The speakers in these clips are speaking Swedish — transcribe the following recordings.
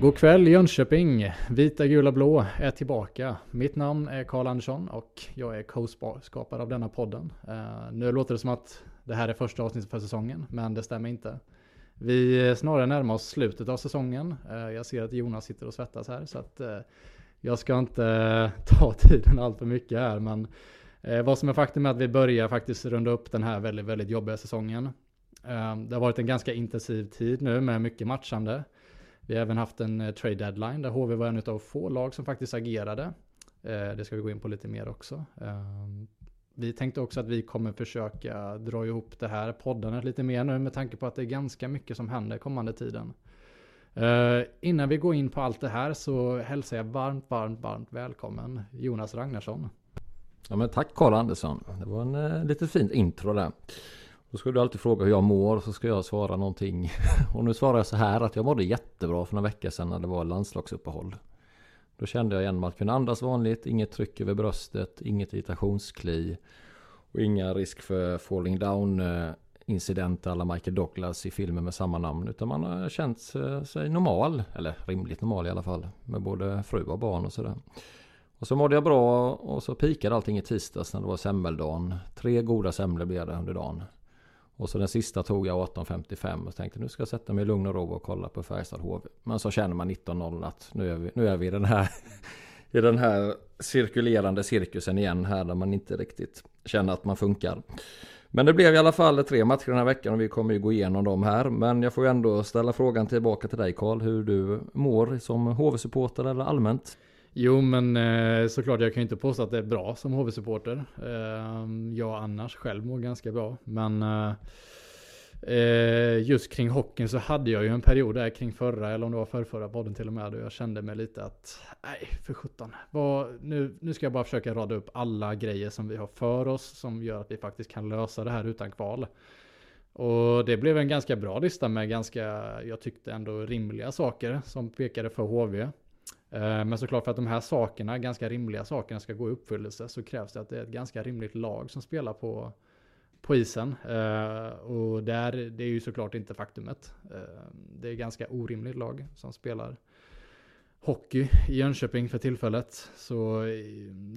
God kväll Jönköping! Vita, gula, blå är tillbaka. Mitt namn är Karl Andersson och jag är co-skapare av denna podden. Uh, nu låter det som att det här är första avsnittet för säsongen, men det stämmer inte. Vi snarare närmar oss slutet av säsongen. Uh, jag ser att Jonas sitter och svettas här, så att uh, jag ska inte ta tiden allt för mycket här, men vad som är faktum är att vi börjar faktiskt runda upp den här väldigt, väldigt jobbiga säsongen. det har varit en ganska intensiv tid nu med mycket matchande. Vi har även haft en eh, trade deadline där HV var en av få lag som faktiskt agerade. Eh, det ska vi gå in på lite mer också. Ehm, vi tänkte också att vi kommer försöka dra ihop det här poddandet lite mer nu med tanke på att det är ganska mycket som händer kommande tiden. Eh, innan vi går in på allt det här så hälsar jag varmt, varmt, varmt välkommen Jonas Ragnarsson. Ja men tack Karl Andersson. Det var en lite fint intro där. Då ska du alltid fråga hur jag mår så ska jag svara någonting. Och nu svarar jag så här att jag mådde jättebra för några veckor sedan när det var landslagsuppehåll. Då kände jag igen att kunna andas vanligt, inget tryck över bröstet, inget irritationskli och inga risk för falling down eh, incident alla Michael Douglas i filmer med samma namn. Utan man har känt sig normal, eller rimligt normal i alla fall, med både fru och barn och sådär. Och så mådde jag bra och så pikade allting i tisdags när det var semmeldagen. Tre goda semlor blev det under dagen. Och så den sista tog jag 18.55 och tänkte nu ska jag sätta mig i lugn och ro och kolla på Färjestad HV. Men så känner man 19.00 att nu är vi, nu är vi i den här i den här cirkulerande cirkusen igen här där man inte riktigt känner att man funkar. Men det blev i alla fall tre matcher den här veckan och vi kommer ju gå igenom dem här. Men jag får ju ändå ställa frågan tillbaka till dig Karl hur du mår som HV-supporter eller allmänt. Jo, men eh, såklart jag kan ju inte påstå att det är bra som HV-supporter. Eh, jag annars själv mår ganska bra. Men eh, eh, just kring hockeyn så hade jag ju en period där kring förra, eller om det var förrförra podden till och med, då jag kände mig lite att, nej för sjutton. Nu, nu ska jag bara försöka rada upp alla grejer som vi har för oss, som gör att vi faktiskt kan lösa det här utan kval. Och det blev en ganska bra lista med ganska, jag tyckte ändå rimliga saker som pekade för HV. Eh, men såklart för att de här sakerna, ganska rimliga sakerna, ska gå i uppfyllelse så krävs det att det är ett ganska rimligt lag som spelar på, på isen. Uh, och där, det är ju såklart inte faktumet. Uh, det är ett ganska orimligt lag som spelar hockey i Jönköping för tillfället. Så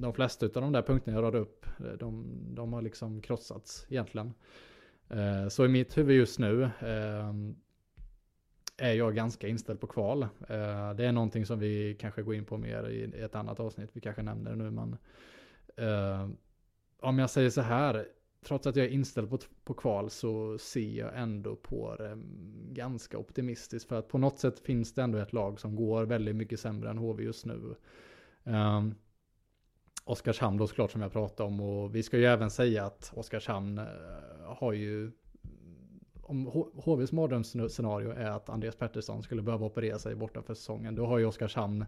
de flesta av de där punkterna jag radade upp, de, de har liksom krossats egentligen. Uh, så i mitt huvud just nu är jag ganska inställd på kval. Eh, det är någonting som vi kanske går in på mer i ett annat avsnitt. Vi kanske nämner det nu, men eh, om jag säger så här, trots att jag är inställd på, på kval så ser jag ändå på det ganska optimistiskt. För att på något sätt finns det ändå ett lag som går väldigt mycket sämre än HV just nu. Um, Oskarshamn då såklart som jag pratade om och vi ska ju även säga att Oskarshamn eh, har ju om HVs mardrömsscenario är att Andreas Pettersson skulle behöva operera sig borta för säsongen, då har ju Oskarshamn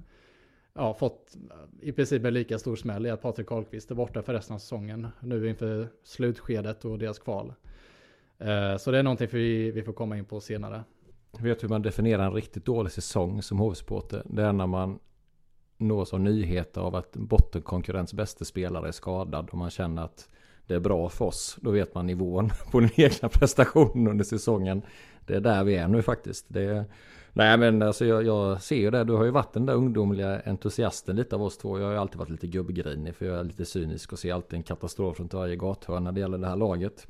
ja, fått i princip en lika stor smäll i att Patrik Karlqvist är borta för resten av säsongen nu inför slutskedet och deras kval. Eh, så det är någonting vi, vi får komma in på senare. Jag Vet hur man definierar en riktigt dålig säsong som HV-supporter? Det är när man nås av nyheter av att bottenkonkurrens bästa spelare är skadad och man känner att det är bra för oss. Då vet man nivån på den egna prestationen under säsongen. Det är där vi är nu faktiskt. Det nej men alltså jag, jag, ser ju det. Du har ju varit den där ungdomliga entusiasten lite av oss två. Jag har ju alltid varit lite gubbgrinig för jag är lite cynisk och ser alltid en katastrof runt varje gathörn när det gäller det här laget.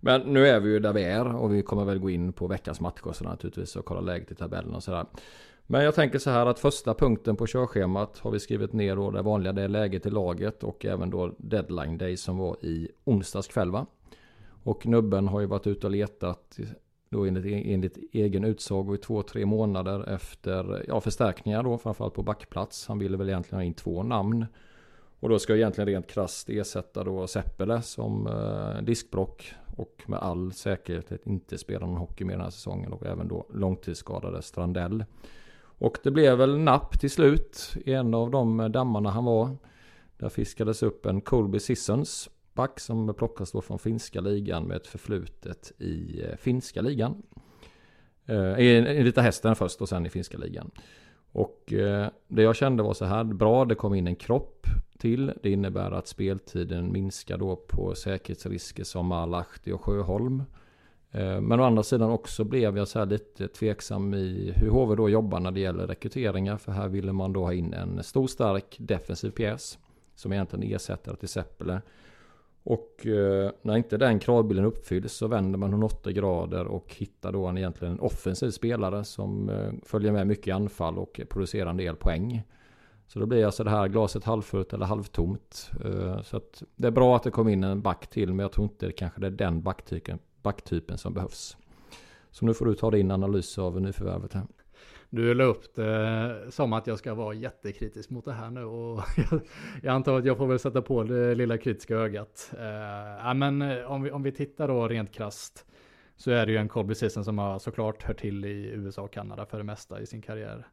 Men nu är vi ju där vi är och vi kommer väl gå in på veckans matcher så naturligtvis och kolla läget i tabellen och sådär. Men jag tänker så här att första punkten på körschemat har vi skrivit ner då det vanliga, det är läget i laget och även då deadline day som var i onsdags kväll va? Och nubben har ju varit ute och letat då enligt, enligt egen utsago i två, tre månader efter ja, förstärkningar då, framförallt på backplats. Han ville väl egentligen ha in två namn. Och då ska jag egentligen rent krasst ersätta då Seppele som eh, diskbrock och med all säkerhet inte spelar någon hockey mer den här säsongen och även då långtidsskadade Strandell. Och det blev väl napp till slut i en av de dammarna han var. Där fiskades upp en Colby Sissons back som plockas då från finska ligan med ett förflutet i eh, finska ligan. Eh, I Vita Hästen först och sen i finska ligan. Och eh, det jag kände var så här, bra det kom in en kropp till. Det innebär att speltiden minskar då på säkerhetsrisker som Malahti och Sjöholm. Eh, men å andra sidan också blev jag så här lite tveksam i hur HV då jobbar när det gäller rekryteringar. För här ville man då ha in en stor stark defensiv pjäs. Som egentligen ersätter till Seppele. Och eh, när inte den kravbilden uppfylls så vänder man 180 grader och hittar då en egentligen en offensiv spelare som eh, följer med mycket i anfall och producerar en del poäng. Så då blir alltså det här glaset halvfullt eller halvtomt. Eh, så att det är bra att det kom in en back till men jag tror inte det kanske det är den backtypen, backtypen som behövs. Så nu får du ta din analys av nyförvärvet här. Du la upp det som att jag ska vara jättekritisk mot det här nu och jag, jag antar att jag får väl sätta på det lilla kritiska ögat. Uh, men eh, om vi, om vi tittar då rent krast så är det ju en Colby Season som har såklart hört till i USA och Kanada för det mesta i sin karriär.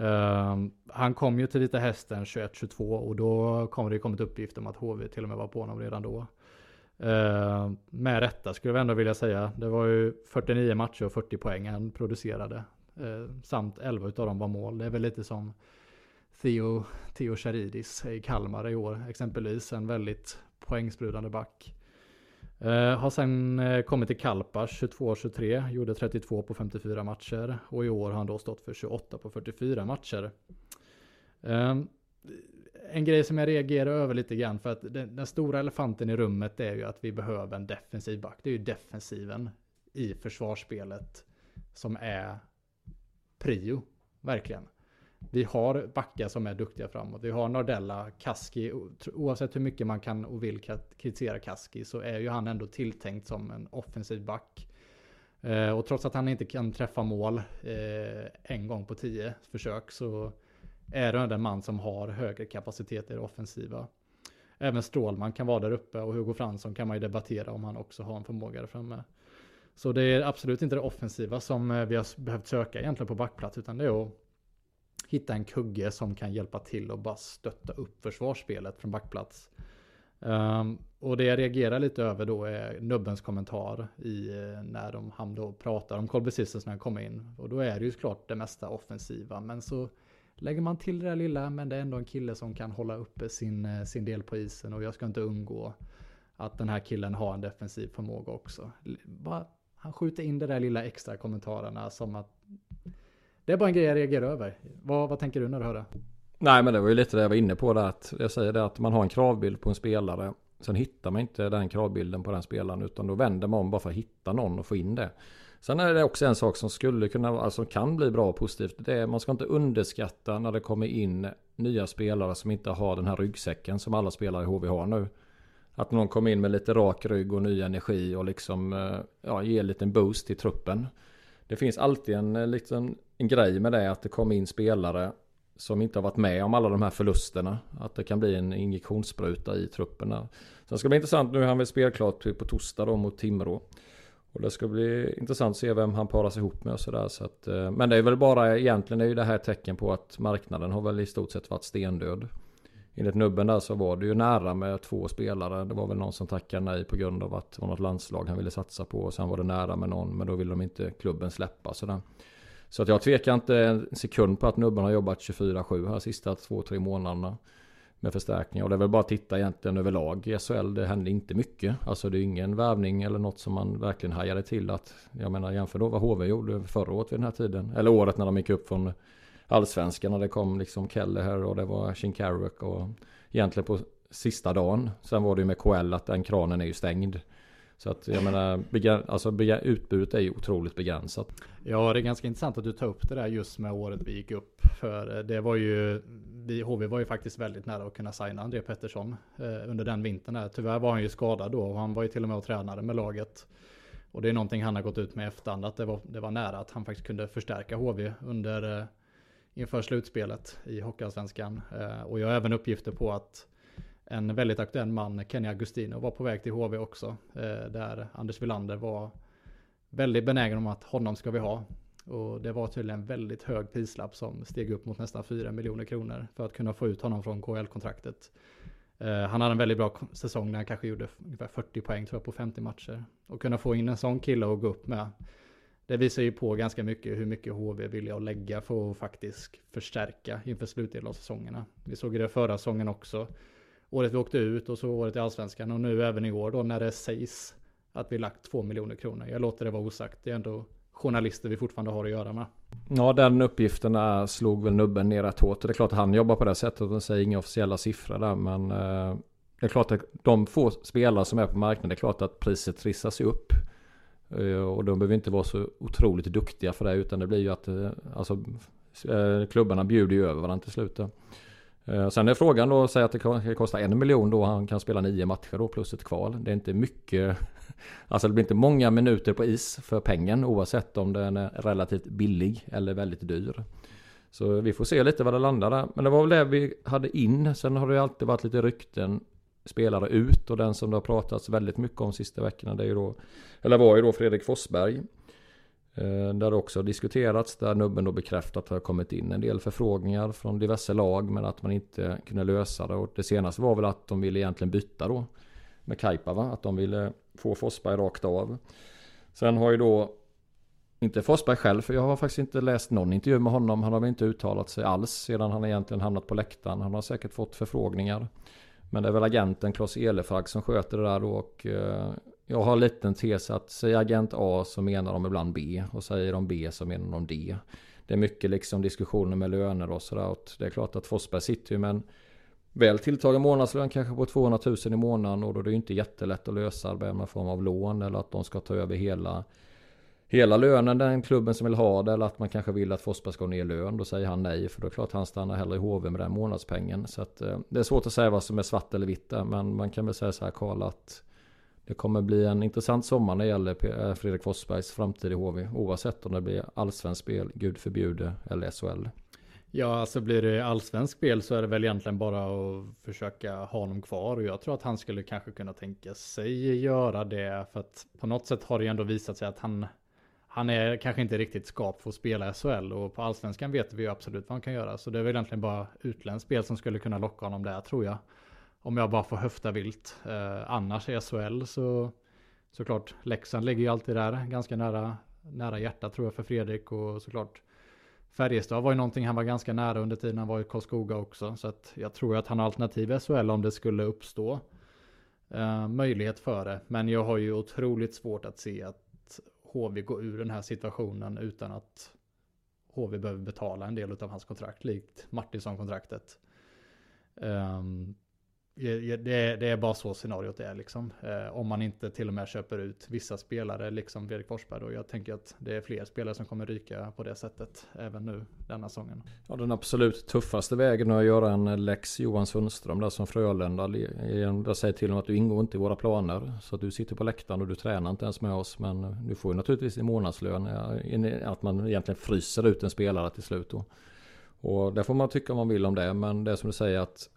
Uh, han kom ju till Vita Hästen 21-22 och då kom det kommit uppgift om att HV till och med var på honom redan då. Eh, med rätta skulle jag ändå vilja säga. Det var ju 49 matcher och 40 poäng han producerade. Eh, samt 11 utav dem var mål. Det är väl lite som Theo, Theo Charidis i Kalmar i år exempelvis. En väldigt poängsprudande back. Eh, har sen eh, kommit till Kalpars 22-23, gjorde 32 på 54 matcher. Och i år har han då stått för 28 på 44 matcher. Eh, en grej som jag reagerar över lite grann för att den, den, stora elefanten i rummet är ju att vi behöver en defensiv back. Det är ju defensiven i försvarsspelet som är prio, verkligen. Vi har backar som är duktiga framåt. Vi har Nardella, Kaski. Oavsett hur mycket man kan och vill kritisera Kaski så är ju han ändå tilltänkt som en offensiv back. Eh, och trots att han inte kan träffa mål eh, en gång på tio försök så är den man som har högre kapacitet i det offensiva. Även Strålman kan vara där uppe och Hugo Fransson kan man ju debattera om han också har en förmåga där framme. Så det är absolut inte det offensiva som eh, vi har behövt söka egentligen på backplats, utan det är att hitta en kugge som kan hjälpa till och bara stötta upp försvarsspelet från backplats. Um, och det jag reagerar lite över då är Nubbens kommentar i eh, när de, han då pratar om Colby Sissons när han kommer in. Och då är det ju såklart det mesta offensiva, men så lägger man till det där lilla, men det är ändå en kille som kan hålla uppe sin, eh, sin del på isen och jag ska inte undgå att den här killen har en defensiv förmåga också. Bara han skjuter in det där lilla extra kommentarerna som att det är bara en grej jag reagerar över. Vad, vad tänker du när du hör det? Nej men det var ju lite det jag var inne på där. Att jag säger det att man har en kravbild på en spelare. Sen hittar man inte den kravbilden på den spelaren. Utan då vänder man om bara för att hitta någon och få in det. Sen är det också en sak som skulle kunna, alltså kan bli bra och positivt. Det är, man ska inte underskatta när det kommer in nya spelare som inte har den här ryggsäcken som alla spelare i HV har nu. Att någon kommer in med lite rak rygg och ny energi och liksom eh, ja, ger en liten boost till truppen. Det finns alltid en, eh, liten liksom, en grej med det att det kommer in spelare som inte har varit med om alla de här förlusterna. Att det kan bli en injektionsspruta i truppen. Sen ska det bli intressant, nu är han väl spelklart på torsdag då mot Timrå. Och det ska bli intressant att se vem han paras ihop med och sådär. Så att, eh, men det är väl bara egentligen är ju det här tecken på att marknaden har väl i stort sett varit stendöd enligt nubben där så var det ju nära med två spelare. Det var väl någon som tackade nej på grund av att det var något landslag han ville satsa på. Och sen var det nära med någon, men då ville de inte klubben släppa. Sådär. Så att jag tvekar inte en sekund på att nubben har jobbat 24-7 här sista två, tre månaderna med förstärkningar. Och det är väl bara att titta egentligen överlag i SHL. Det hände inte mycket. Alltså det är ingen värvning eller något som man verkligen hajade till att. Jag menar jämför då vad HV gjorde förra året vid den här tiden. Eller året när de gick upp från allsvenskan. Och det kom liksom Kelleher och det var Shinkaruk och egentligen på sista dagen. Sen var det ju med KL att den kranen är ju stängd. Så att jag menar, alltså, utbudet är ju otroligt begränsat. Ja, det är ganska intressant att du tar upp det där just med året vi gick upp. För eh, det var ju, vi, HV var ju faktiskt väldigt nära att kunna signa André Pettersson eh, under den vintern. Där. Tyvärr var han ju skadad då och han var ju till och med och tränade med laget. Och det är någonting han har gått ut med efterhand att det var, det var nära att han faktiskt kunde förstärka HV under eh, inför slutspelet i Hockeyallsvenskan. Eh, och jag har även uppgifter på att en väldigt aktuell man, Kenny Agustino, var på väg till HV också. Eh, där Anders Wilander var väldigt benägen om att honom ska vi ha. Och det var tydligen en väldigt hög prislapp som steg upp mot nästan 4 miljoner kronor för att kunna få ut honom från KL-kontraktet. Eh, han hade en väldigt bra säsong när han kanske gjorde ungefär 40 poäng tror jag på 50 matcher. Och kunna få in en sån kille och gå upp med. Det visar ju på ganska mycket hur mycket HV vill jag lägga för att faktiskt förstärka inför slutdelen av säsongerna. Vi såg det förra säsongen också året vi åkte ut och så året i allsvenskan och nu även i år då när det sägs att vi lagt två miljoner kronor. Jag låter det vara osagt. Det är ändå journalister vi fortfarande har att göra med. Ja, den uppgiften äh, slog väl nubben ner rätt hårt. Det är klart att han jobbar på det sättet och säger inga officiella siffror där. Men eh, det är klart att de få spelare som är på marknaden, det är klart att priset trissas upp. Eh, och de behöver inte vara så otroligt duktiga för det, utan det blir ju att eh, alltså, klubbarna bjuder ju över varandra till slut. Eh, sen är frågan då, säg att det kostar en miljon då, han kan spela nio matcher då plus ett kval. Det är inte mycket, alltså det blir inte många minuter på is för pengen oavsett om den är relativt billig eller väldigt dyr. Så vi får se lite vad det landar där. Men det var väl det vi hade in. Sen har det alltid varit lite rykten spelare ut och den som det har pratats väldigt mycket om sista veckorna det är ju då, eller var ju då Fredrik Forsberg. Eh, där det också har diskuterats, där nubben då bekräftat att det har kommit in en del förfrågningar från diverse lag men att man inte kunde lösa det. Och det senaste var väl att de ville egentligen byta då med Kaipava. Att de ville få Forsberg rakt av. Sen har ju då inte Forsberg själv, för jag har faktiskt inte läst någon intervju med honom. Han har väl inte uttalat sig alls sedan han egentligen hamnat på läktaren. Han har säkert fått förfrågningar. Men det är väl agenten Klas Elefrag som sköter det där då och eh, jag har en liten tes att säger agent A så menar de ibland B och säger de B så menar de D. Det är mycket liksom diskussioner med löner och sådär. Det är klart att Forsberg sitter ju med en väl tilltagen månadslön kanske på 200 000 i månaden och då är det ju inte jättelätt att lösa det med någon form av lån eller att de ska ta över hela hela lönen den klubben som vill ha det eller att man kanske vill att Forsberg ska ner lön. Då säger han nej för då är det klart han stannar hellre i HV med den månadspengen. Så att, eh, det är svårt att säga vad som är svart eller vitt där men man kan väl säga så här Karl att det kommer bli en intressant sommar när det gäller eh, Fredrik Forsbergs framtid i HV. Oavsett om det blir allsvenskt spel, gud förbjude, eller SHL. Ja, alltså blir det allsvenskt spel så är det väl egentligen bara att försöka ha honom kvar. Och jag tror att han skulle kanske kunna tänka sig göra det. För att på något sätt har det ju ändå visat sig att han, han är kanske inte riktigt skap för att spela SHL. Och på allsvenskan vet vi ju absolut vad han kan göra. Så det är väl egentligen bara utländskt spel som skulle kunna locka honom där tror jag. Om jag bara får höfta vilt. Eh, annars i SHL så såklart Leksand ligger ju alltid där ganska nära, nära hjärtat tror jag för Fredrik och såklart Färjestad var ju någonting han var ganska nära under tiden han var i Karlskoga också. Så att jag tror att han har alternativ i SHL om det skulle uppstå eh, möjlighet för det. Men jag har ju otroligt svårt att se att HV går ur den här situationen utan att HV behöver betala en del av hans kontrakt, likt Martinsson-kontraktet. Um, det, det, är bara så scenariot är liksom. Eh, om man inte till och med köper ut vissa spelare, liksom Fredrik Forsberg. Och jag tänker att det är fler spelare som kommer ryka på det sättet, även nu denna säsongen. Ja, den absolut tuffaste vägen är att göra en Lex Johan Sundström där som Frölunda. Jag säger till honom att du ingår inte i våra planer. Så att du sitter på läktaren och du tränar inte ens med oss. Men du får ju naturligtvis din månadslön. Att man egentligen fryser ut en spelare till slut då. Och det får man tycka vad man vill om det. Men det är som du säger att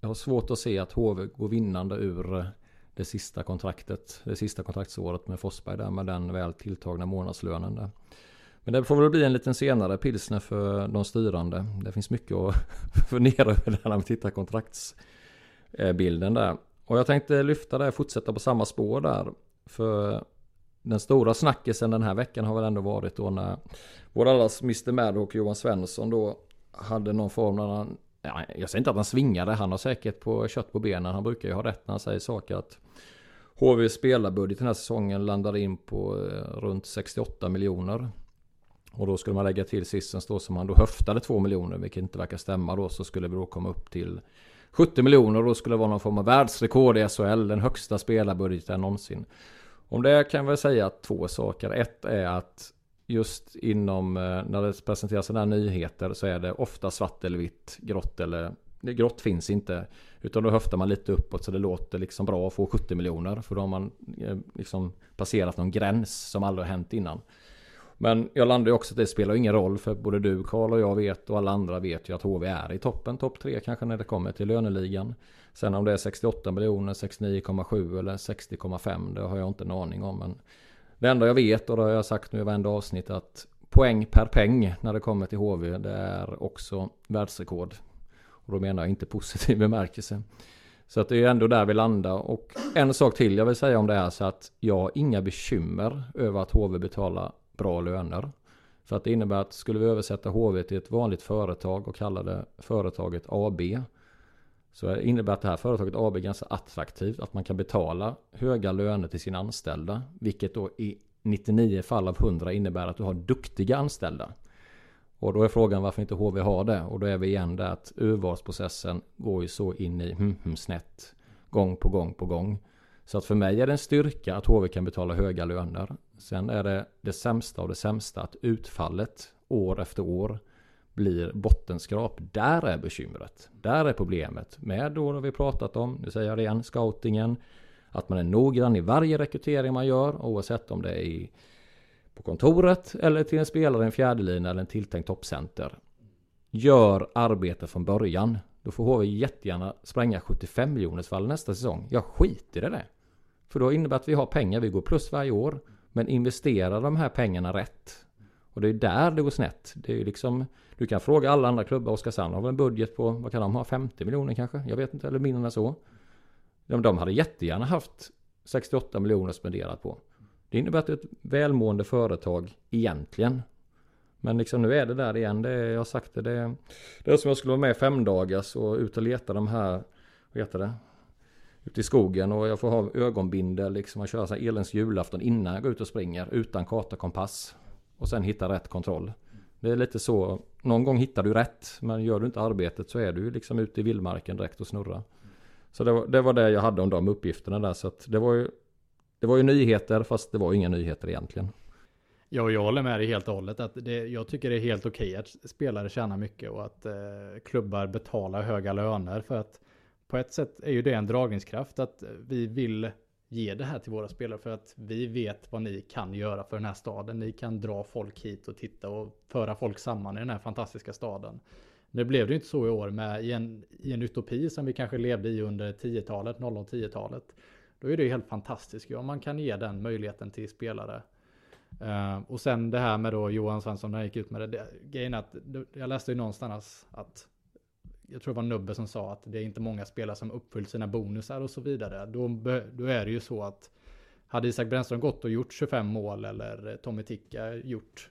jag har svårt att se att HV går vinnande ur eh, det sista kontraktet. Det sista kontraktsåret med Forsberg där med den väl tilltagna månadslönen där. Men det får väl bli en liten senare pilsner för de styrande. Det finns mycket att fundera över när man tittar kontraktsbilden eh, där. Och jag tänkte lyfta det, fortsätta på samma spår där. För den stora snackisen den här veckan har väl ändå varit då när vår allas Mr Maddock Johan Svensson då hade någon form jag säger inte att han svingade, han har säkert på kött på benen. Han brukar ju ha rätt när han säger saker att HV spelarbudget den här säsongen landar in på eh, runt 68 miljoner. Och då skulle man lägga till sistens då som han då höftade 2 miljoner, vilket inte verkar stämma då, så skulle vi då komma upp till 70 miljoner och då skulle det vara någon form av världsrekord i SHL, den högsta spelarbudgeten någonsin. Om det kan jag väl säga två saker. Ett är att just inom, eh, när det presenteras sådana här nyheter så är det ofta svart eller vitt, grått eller grått finns inte. Utan då höftar man lite uppåt så det låter liksom bra att få 70 miljoner. För då har man eh, liksom passerat någon gräns som aldrig har hänt innan. Men jag landar ju också att det spelar ingen roll för både du Karl och jag vet och alla andra vet ju att HV är i toppen, topp 3 kanske när det kommer till löneligan. Sen om det är 68 miljoner, 69,7 eller 60,5 det har jag inte en aning om. Men det enda jag vet och det har jag sagt nu i varenda avsnitt att poäng per peng när det kommer till HV det är också världsrekord. Och då menar jag inte positiv bemärkelse. Så att det är ändå där vi landar. Och en sak till jag vill säga om det är så att jag har inga bekymmer över att HV betalar bra löner. För att det innebär att skulle vi översätta HV till ett vanligt företag och kalla det företaget AB. Så det innebär att det här företaget AB är ganska attraktivt. Att man kan betala höga löner till sina anställda. Vilket då i 99 fall av 100 innebär att du har duktiga anställda. Och då är frågan varför inte HV har det. Och då är vi igen där att urvalsprocessen går ju så in i hm, hm, snett. Gång på gång på gång. Så att för mig är det en styrka att HV kan betala höga löner. Sen är det det sämsta av det sämsta att utfallet år efter år blir bottenskrap. Där är bekymret. Där är problemet. Med då har vi pratat om, nu säger jag det igen, scoutingen. Att man är noggrann i varje rekrytering man gör oavsett om det är i, på kontoret eller till en spelare, en fjärdelina eller en tilltänkt toppcenter. Gör arbete från början. Då får HV jättegärna spränga 75 miljoners fall nästa säsong. Jag skiter i det. För då innebär att vi har pengar, vi går plus varje år. Men investera de här pengarna rätt. Och det är där det går snett. Det är ju liksom, du kan fråga alla andra klubbar. Oskarshamn har väl en budget på, vad kan de ha, 50 miljoner kanske? Jag vet inte, eller mindre än så. De, de hade jättegärna haft 68 miljoner spenderat på. Det innebär att det är ett välmående företag egentligen. Men liksom nu är det där igen. Det är, jag har sagt det. Det är, det är som jag skulle vara med fem dagars och ut och leta de här, vad heter det? ute i skogen och jag får ha ögonbindel liksom och köra så här elens julafton innan jag går ut och springer utan karta och kompass. Och sen hitta rätt kontroll. Det är lite så, någon gång hittar du rätt men gör du inte arbetet så är du liksom ute i vildmarken direkt och snurrar. Så det var, det var det jag hade om de uppgifterna där så att det var ju Det var ju nyheter fast det var inga nyheter egentligen. Ja, jag håller med dig helt och hållet. Att det, jag tycker det är helt okej att spelare tjänar mycket och att eh, klubbar betalar höga löner för att på ett sätt är ju det en dragningskraft att vi vill ge det här till våra spelare för att vi vet vad ni kan göra för den här staden. Ni kan dra folk hit och titta och föra folk samman i den här fantastiska staden. Nu blev det inte så i år med i en, i en utopi som vi kanske levde i under 10-talet, 00-10-talet. Då är det ju helt fantastiskt om man kan ge den möjligheten till spelare. Uh, och sen det här med då Johan Svensson när jag gick ut med det. det grejen att jag läste ju någonstans att jag tror det var Nubbe som sa att det är inte många spelare som uppfyllt sina bonusar och så vidare. Då, då är det ju så att hade Isak Brännström gått och gjort 25 mål eller Tommy Ticka gjort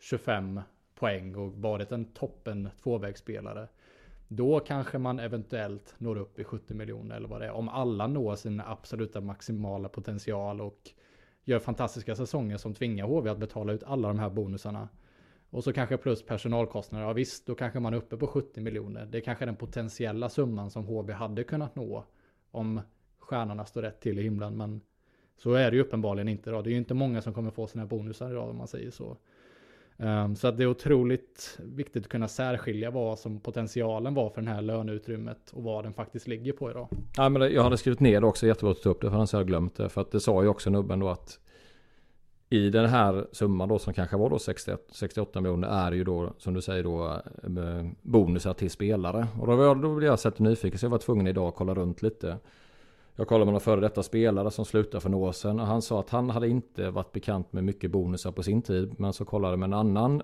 25 poäng och varit en toppen tvåvägsspelare. Då kanske man eventuellt når upp i 70 miljoner eller vad det är. Om alla når sin absoluta maximala potential och gör fantastiska säsonger som tvingar HV att betala ut alla de här bonusarna och så kanske plus personalkostnader. Ja visst, då kanske man är uppe på 70 miljoner. Det är kanske den potentiella summan som HB hade kunnat nå om stjärnorna står rätt till i himlen. Men så är det ju uppenbarligen inte då. Det är ju inte många som kommer få sina bonusar idag om man säger så. Um, så att det är otroligt viktigt att kunna särskilja vad som potentialen var för den här löneutrymmet och vad den faktiskt ligger på idag. Ja, men jag hade skrivit ner det också, jättebra att ta upp det för annars hade jag glömt det. För att det sa ju också nubben då att i den här summan då som kanske var då 61, 68 miljoner är ju då som du säger då eh, bonusar till spelare. Och då, var, då blev jag sett nyfiken så jag var tvungen idag att kolla runt lite. Jag kollade med några före detta spelare som slutade för några år sedan och han sa att han hade inte varit bekant med mycket bonusar på sin tid. Men så kollade med en annan,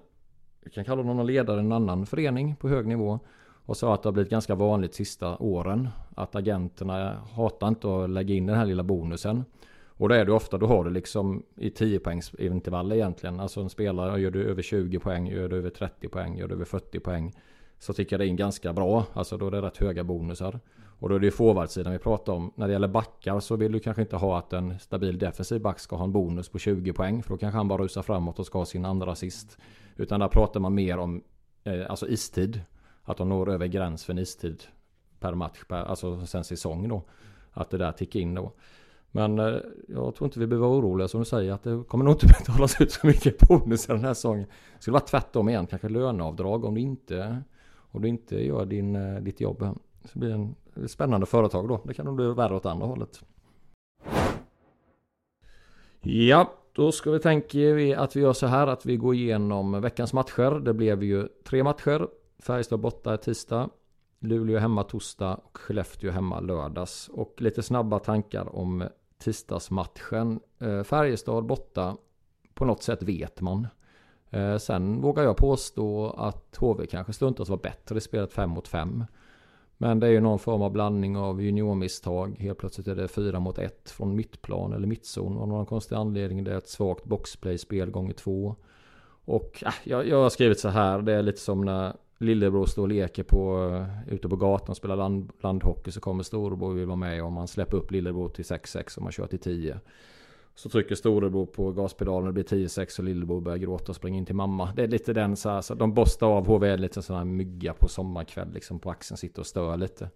vi kan kalla honom ledare, en annan förening på hög nivå. Och sa att det har blivit ganska vanligt sista åren. Att agenterna hatar inte att lägga in den här lilla bonusen. Och då är det ofta, då har du liksom i 10 poängs intervall egentligen. Alltså en spelare, gör du över 20 poäng, gör du över 30 poäng, gör du över 40 poäng. Så tycker jag det är ganska bra. Alltså då är det rätt höga bonusar. Och då är det ju forwardsidan vi pratar om. När det gäller backar så vill du kanske inte ha att en stabil defensiv back ska ha en bonus på 20 poäng. För då kanske han bara rusar framåt och ska ha sin andra assist. Utan där pratar man mer om eh, alltså istid. Att de når över gräns för en istid per match, per, alltså sen säsong då. Att det där tickar in då. Men eh, jag tror inte vi behöver vara oroliga som du säger att det kommer nog inte betalas ut så mycket bonusar den här säsongen. Det skulle vara tvärtom igen, kanske löneavdrag om du inte, om du inte gör din, eh, ditt jobb. Så det blir en spännande företag då. Det kan nog bli värre åt andra hållet. Ja, då ska vi tänka att vi gör så här att vi går igenom veckans matcher. Det blev ju tre matcher. Färjestad borta tisdag. Luleå hemma torsdag och Skellefteå hemma lördags. Och lite snabba tankar om tisdagsmatchen. Eh, Färjestad borta. På något sätt vet man. Eh, sen vågar jag påstå att HV kanske stundtals var bättre i spelet 5 mot 5. Men det är ju någon form av blandning av juniormisstag. Helt plötsligt är det 4 mot 1 från mittplan eller mittzon. Av någon konstig anledning. Det är ett svagt boxplay-spel gånger två. Och äh, jag, jag har skrivit så här. Det är lite som när lillebror står och leker på, eh, ute på gatan och spelar land, landhockey. Så kommer storebror och vill vara med. om man släpper upp lillebror till 6-6 och man kör till 10. Så trycker storebror på gaspedalen och det blir 10-6 och lillebror börjar gråta och springer in till mamma. Det är lite den så här, så de borstar av HV lite sån här mygga på sommarkväll liksom på axeln, sitter och stör lite.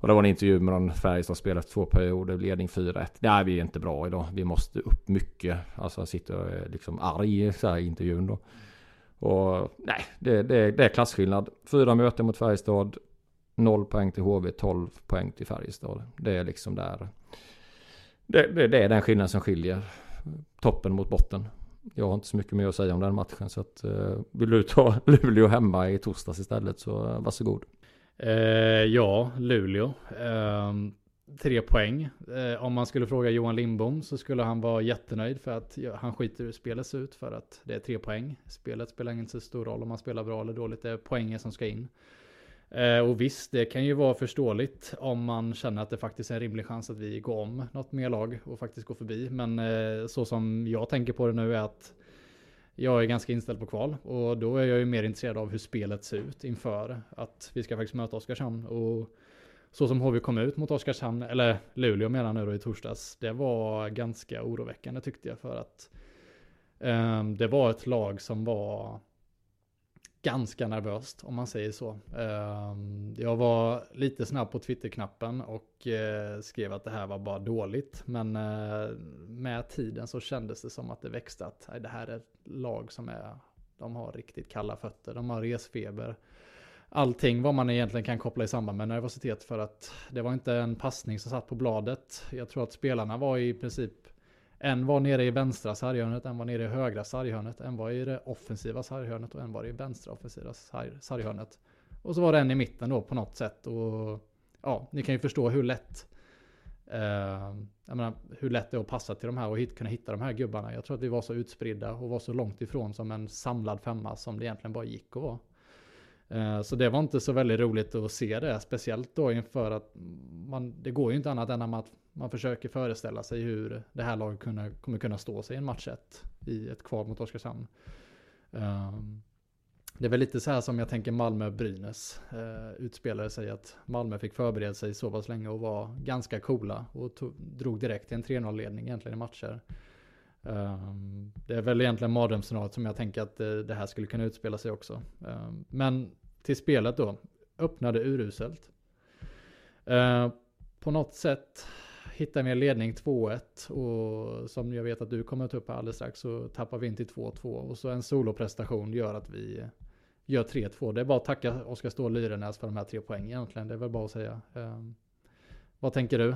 Och det var en intervju med någon Färjestad spelat två perioder, ledning 4-1. Nej, vi är inte bra idag. Vi måste upp mycket. Alltså sitter eh, liksom arg så här i intervjun då. Och nej, det, det, det är klasskillnad. Fyra möten mot Färjestad. Noll poäng till HV, 12 poäng till Färjestad. Det är liksom där det, det, det, är den skillnaden som skiljer toppen mot botten. Jag har inte så mycket mer att säga om den matchen så att eh, vill du ta Luleå hemma i torsdags istället så varsågod. Eh, ja, Luleå. Eh, tre poäng. Eh, om man skulle fråga Johan Lindbom så skulle han vara jättenöjd för att ja, han skiter hur spelet ser ut för att det är tre poäng. Spelet spelar inte så stor roll om man spelar bra eller dåligt. Det är poängen som ska in. Eh, och visst, det kan ju vara förståeligt om man känner att det faktiskt är en rimlig chans att vi går om något mer lag och faktiskt går förbi. Men eh, så som jag tänker på det nu är att jag är ganska inställd på kval och då är jag ju mer intresserad av hur spelet ser ut inför att vi ska faktiskt möta Oskarshamn. Och så som HV kom ut mot Oskarshamn, eller Luleå menar nu då i torsdags, det var ganska oroväckande tyckte jag för att um, det var ett lag som var ganska nervöst om man säger så. Ehm, jag var lite snabb på Twitterknappen och eh, skrev att det här var bara dåligt. Men eh, med tiden så kändes det som att det växte att det här är ett lag som är, de har riktigt kalla fötter, de har resfeber. Allting vad man egentligen kan koppla i samband med nervositet för att det var inte en passning som satt på bladet. Jag tror att spelarna var i princip en var nere i vänstra sarghörnet, en var nere i högra sarghörnet, en var i det offensiva sarghörnet och en var i vänstra offensiva sarghörnet. Och så var det en i mitten då på något sätt. Och ja, ni kan ju förstå hur lätt eh, jag menar, hur lätt det är att passa till de här och hit, kunna hitta de här gubbarna. Jag tror att vi var så utspridda och var så långt ifrån som en samlad femma som det egentligen bara gick att vara. Eh, så det var inte så väldigt roligt att se det, speciellt då inför att man, det går ju inte annat än att man försöker föreställa sig hur det här laget kunna, kommer kunna stå sig i en match 1 i ett kval mot Oskarshamn. Ehm, det är väl lite så här som jag tänker Malmö-Brynäs eh, utspelade sig att Malmö fick förbereda sig så pass länge och var ganska coola och tog, drog direkt till en 3-0-ledning egentligen i matcher. Um, det är väl egentligen mardrömsscenariot som jag tänker att det, det, här skulle kunna utspela sig också. Um, men till spelet då, öppnade uruselt. Uh, på något sätt hittar vi en ledning 2-1 och som jag vet att du kommer att ta upp här alldeles strax så tappar vi in till 2-2 och så en soloprestation gör att vi gör 3-2. Det är bara att tacka Oskar Ståhl Lyrenäs för de här tre poängen egentligen. Det är väl bara att säga. Um, vad tänker du?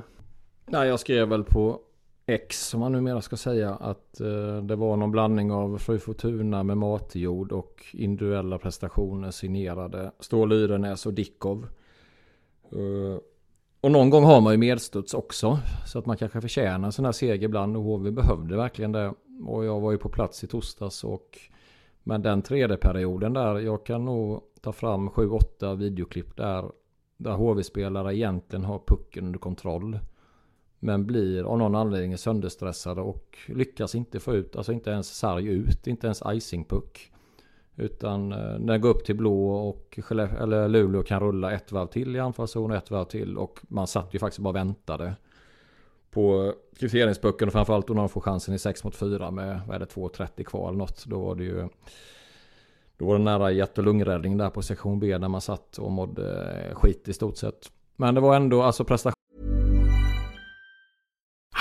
Nej, jag skrev väl på X som man numera ska säga att eh, det var någon blandning av Fru Fortuna med matjord och individuella prestationer signerade Stål Yrenäs och Dickov. Eh, och någon gång har man ju medstuds också. Så att man kanske förtjänar en sån här seger ibland. Och HV behövde verkligen det. Och jag var ju på plats i torsdags. Och men den tredje perioden där. Jag kan nog ta fram 7-8 videoklipp där. Där HV-spelare egentligen har pucken under kontroll. Men blir av någon anledning sönderstressade och lyckas inte få ut, alltså inte ens sarg ut, inte ens icing-puck. Utan eh, den när går upp till blå och eller Luleå kan rulla ett varv till i anfallszon och ett varv till. Och man satt ju faktiskt bara och väntade på kvitteringspucken och Framförallt då när de får chansen i 6 mot 4 med vad är det 2.30 kvar eller något. Då var det ju då var det nära hjärt och lungräddning där på sektion B där man satt och mådde skit i stort sett. Men det var ändå alltså prestation.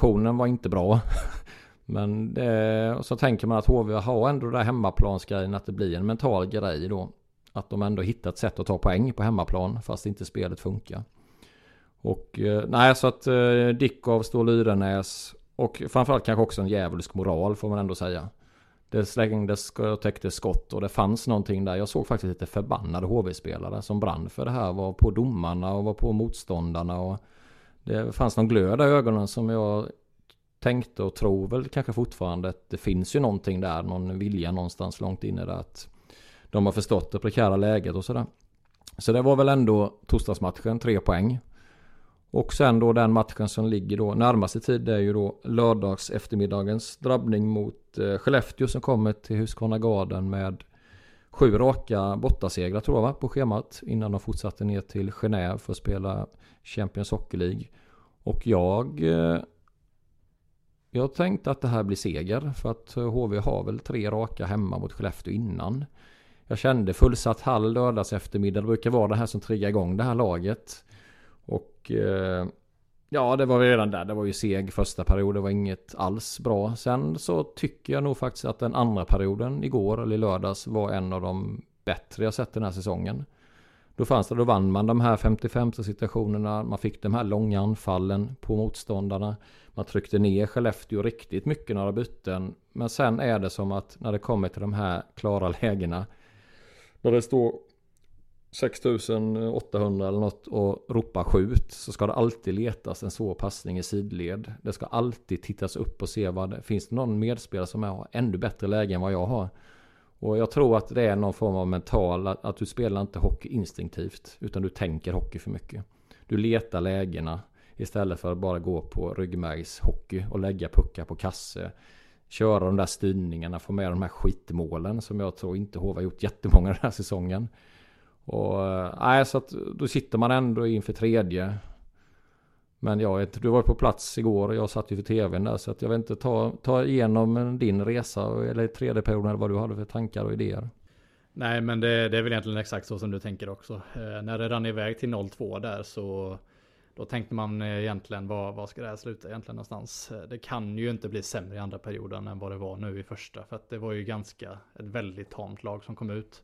Aktionen var inte bra. Men det, så tänker man att HV har ändå det där hemmaplansgrejen att det blir en mental grej då. Att de ändå hittat sätt att ta poäng på hemmaplan fast inte spelet funkar. Och eh, nej så att eh, Dickov, står Lyrenäs och framförallt kanske också en djävulsk moral får man ändå säga. Det slängdes och täckte skott och det fanns någonting där. Jag såg faktiskt lite förbannade HV-spelare som brann för det här. Var på domarna och var på motståndarna. Och det fanns någon glöd i ögonen som jag tänkte och tror väl kanske fortfarande att det finns ju någonting där. Någon vilja någonstans långt inne där att de har förstått det prekära läget och sådär. Så det var väl ändå torsdagsmatchen, tre poäng. Och sen då den matchen som ligger då närmast i tid är ju då lördags eftermiddagens drabbning mot eh, Skellefteå som kommer till Husqvarna Garden med sju raka bortasegrar tror jag va, på schemat innan de fortsatte ner till Genève för att spela Champions Hockey League. Och jag eh, jag tänkte att det här blir seger för att HV har väl tre raka hemma mot Skellefteå innan. Jag kände fullsatt hall lördags eftermiddag. Det brukar vara det här som triggar igång det här laget. Och eh, ja, det var redan där. Det var ju seg första period. Det var inget alls bra. Sen så tycker jag nog faktiskt att den andra perioden igår eller i lördags var en av de bättre jag sett den här säsongen. Då fanns det, då vann man de här 55 situationerna. Man fick de här långa anfallen på motståndarna. Man tryckte ner Skellefteå riktigt mycket några byten. Men sen är det som att när det kommer till de här klara lägena. När det står 6800 eller något och ropar skjut så ska det alltid letas en svår passning i sidled. Det ska alltid tittas upp och se vad det finns. Det någon medspelare som har ännu bättre läge än vad jag har. Och jag tror att det är någon form av mental, att, att du spelar inte hockey instinktivt. Utan du tänker hockey för mycket. Du letar lägena istället för att bara gå på ryggmärgshockey och lägga puckar på kasse. Köra de där styrningarna, få med de här skitmålen som jag tror inte HV har gjort jättemånga den här säsongen. Och eh, nej, så att då sitter man ändå inför tredje. Men jag vet, du var på plats igår och jag satt ju för tvn där så att jag vet inte, ta, ta igenom din resa eller tredje perioden eller vad du hade för tankar och idéer. Nej men det, det är väl egentligen exakt så som du tänker också. Eh, när det rann iväg till 0-2 där så då tänkte man egentligen vad, vad ska det här sluta egentligen någonstans? Eh, det kan ju inte bli sämre i andra perioden än vad det var nu i första. För att det var ju ganska ett väldigt tamt lag som kom ut.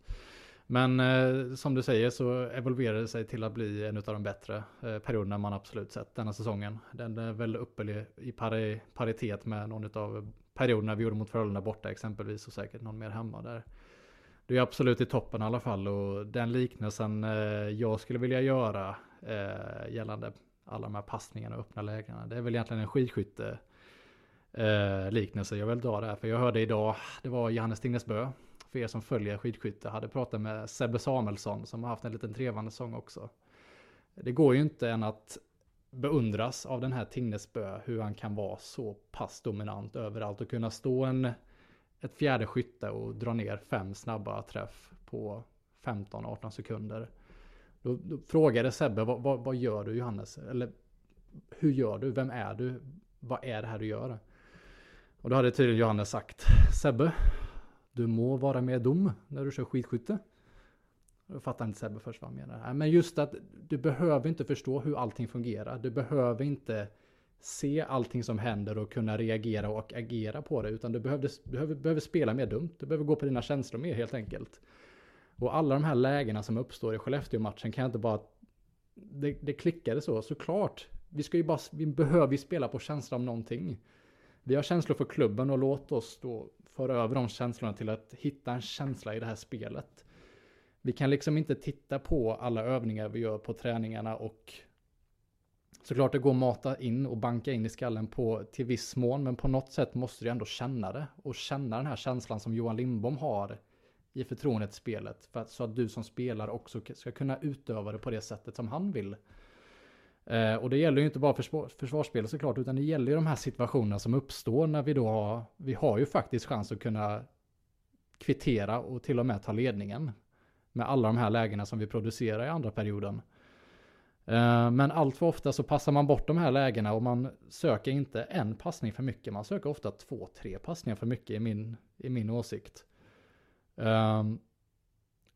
Men eh, som du säger så evolverade det sig till att bli en av de bättre eh, perioderna man absolut sett denna säsongen. Den är väl uppe i pari, paritet med någon av perioderna vi gjorde mot Frölunda borta exempelvis och säkert någon mer hemma där. Det är absolut i toppen i alla fall och den liknelsen eh, jag skulle vilja göra eh, gällande alla de här passningarna och öppna lägena. Det är väl egentligen en skidskytte eh, liknelse jag vill dra där. För jag hörde idag, det var Johannes Tingnesbö för er som följer skidskytte, hade pratat med Sebbe Samuelsson som har haft en liten trevande sång också. Det går ju inte än att beundras av den här Tingnesbö, hur han kan vara så pass dominant överallt och kunna stå en, ett fjärde skytte och dra ner fem snabba träff på 15-18 sekunder. Då, då frågade Sebbe, vad, vad, vad, gör du Johannes? Eller hur gör du? Vem är du? Vad är det här du gör? Och då hade tydligen Johannes sagt, Sebbe, du må vara med dom när du kör skidskytte. Jag fattar inte Sebbe först vad han menar. Men just att du behöver inte förstå hur allting fungerar. Du behöver inte se allting som händer och kunna reagera och agera på det. Utan du behöver, behöver, behöver spela mer dumt. Du behöver gå på dina känslor mer helt enkelt. Och alla de här lägena som uppstår i Skellefteå-matchen kan jag inte bara... Det, det klickade så, såklart. Vi ska ju bara, vi behöver ju spela på känsla om någonting. Vi har känslor för klubben och låt oss då föra över de känslorna till att hitta en känsla i det här spelet. Vi kan liksom inte titta på alla övningar vi gör på träningarna och såklart det går att mata in och banka in i skallen på till viss mån, men på något sätt måste du ändå känna det och känna den här känslan som Johan Lindbom har i förtroendespelet för att, så att du som spelare också ska kunna utöva det på det sättet som han vill. Eh, och det gäller ju inte bara försvar, försvarsspelet såklart, utan det gäller ju de här situationerna som uppstår när vi då har, vi har ju faktiskt chans att kunna kvittera och till och med ta ledningen. Med alla de här lägena som vi producerar i andra perioden. Eh, men allt för ofta så passar man bort de här lägena och man söker inte en passning för mycket. Man söker ofta två, tre passningar för mycket i min, i min åsikt. Um,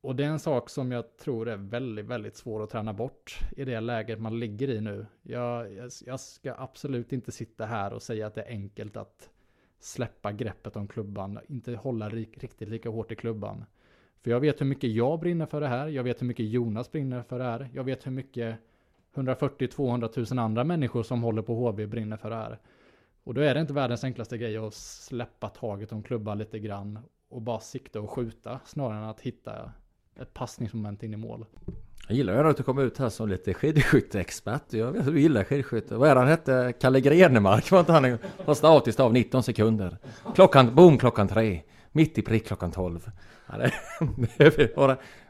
och det är en sak som jag tror är väldigt, väldigt svår att träna bort i det läget man ligger i nu. Jag, jag, jag, ska absolut inte sitta här och säga att det är enkelt att släppa greppet om klubban, inte hålla riktigt lika hårt i klubban. För jag vet hur mycket jag brinner för det här, jag vet hur mycket Jonas brinner för det här, jag vet hur mycket 140-200 000 andra människor som håller på HV brinner för det här. Och då är det inte världens enklaste grej att släppa taget om klubban lite grann och bara sikta och skjuta snarare än att hitta ett passningsmoment in i mål. Jag gillar ju att du kommer ut här som lite skidskytteexpert. Jag vet att du gillar skidskytte. Vad är han hette? Kalle Grenemark var inte han från start till stav 19 sekunder. Klockan, boom klockan tre. Mitt i prick klockan 12. Ja, det,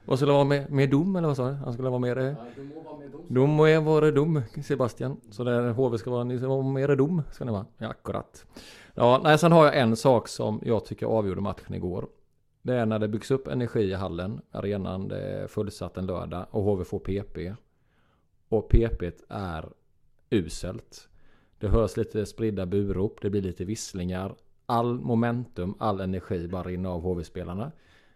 vad skulle vara med, med dom eller vad sa du? Han skulle vara med det? Dom må vara dom Sebastian. Så där HV ska vara, ni ska vara mer dom ska ni vara. Ja, akkurat. Ja, nej, sen har jag en sak som jag tycker avgjorde matchen igår. Det är när det byggs upp energi i hallen, arenan, det är fullsatt en lördag och HV får PP. Och PP är uselt. Det hörs lite spridda burop, det blir lite visslingar. All momentum, all energi bara rinner av HV-spelarna.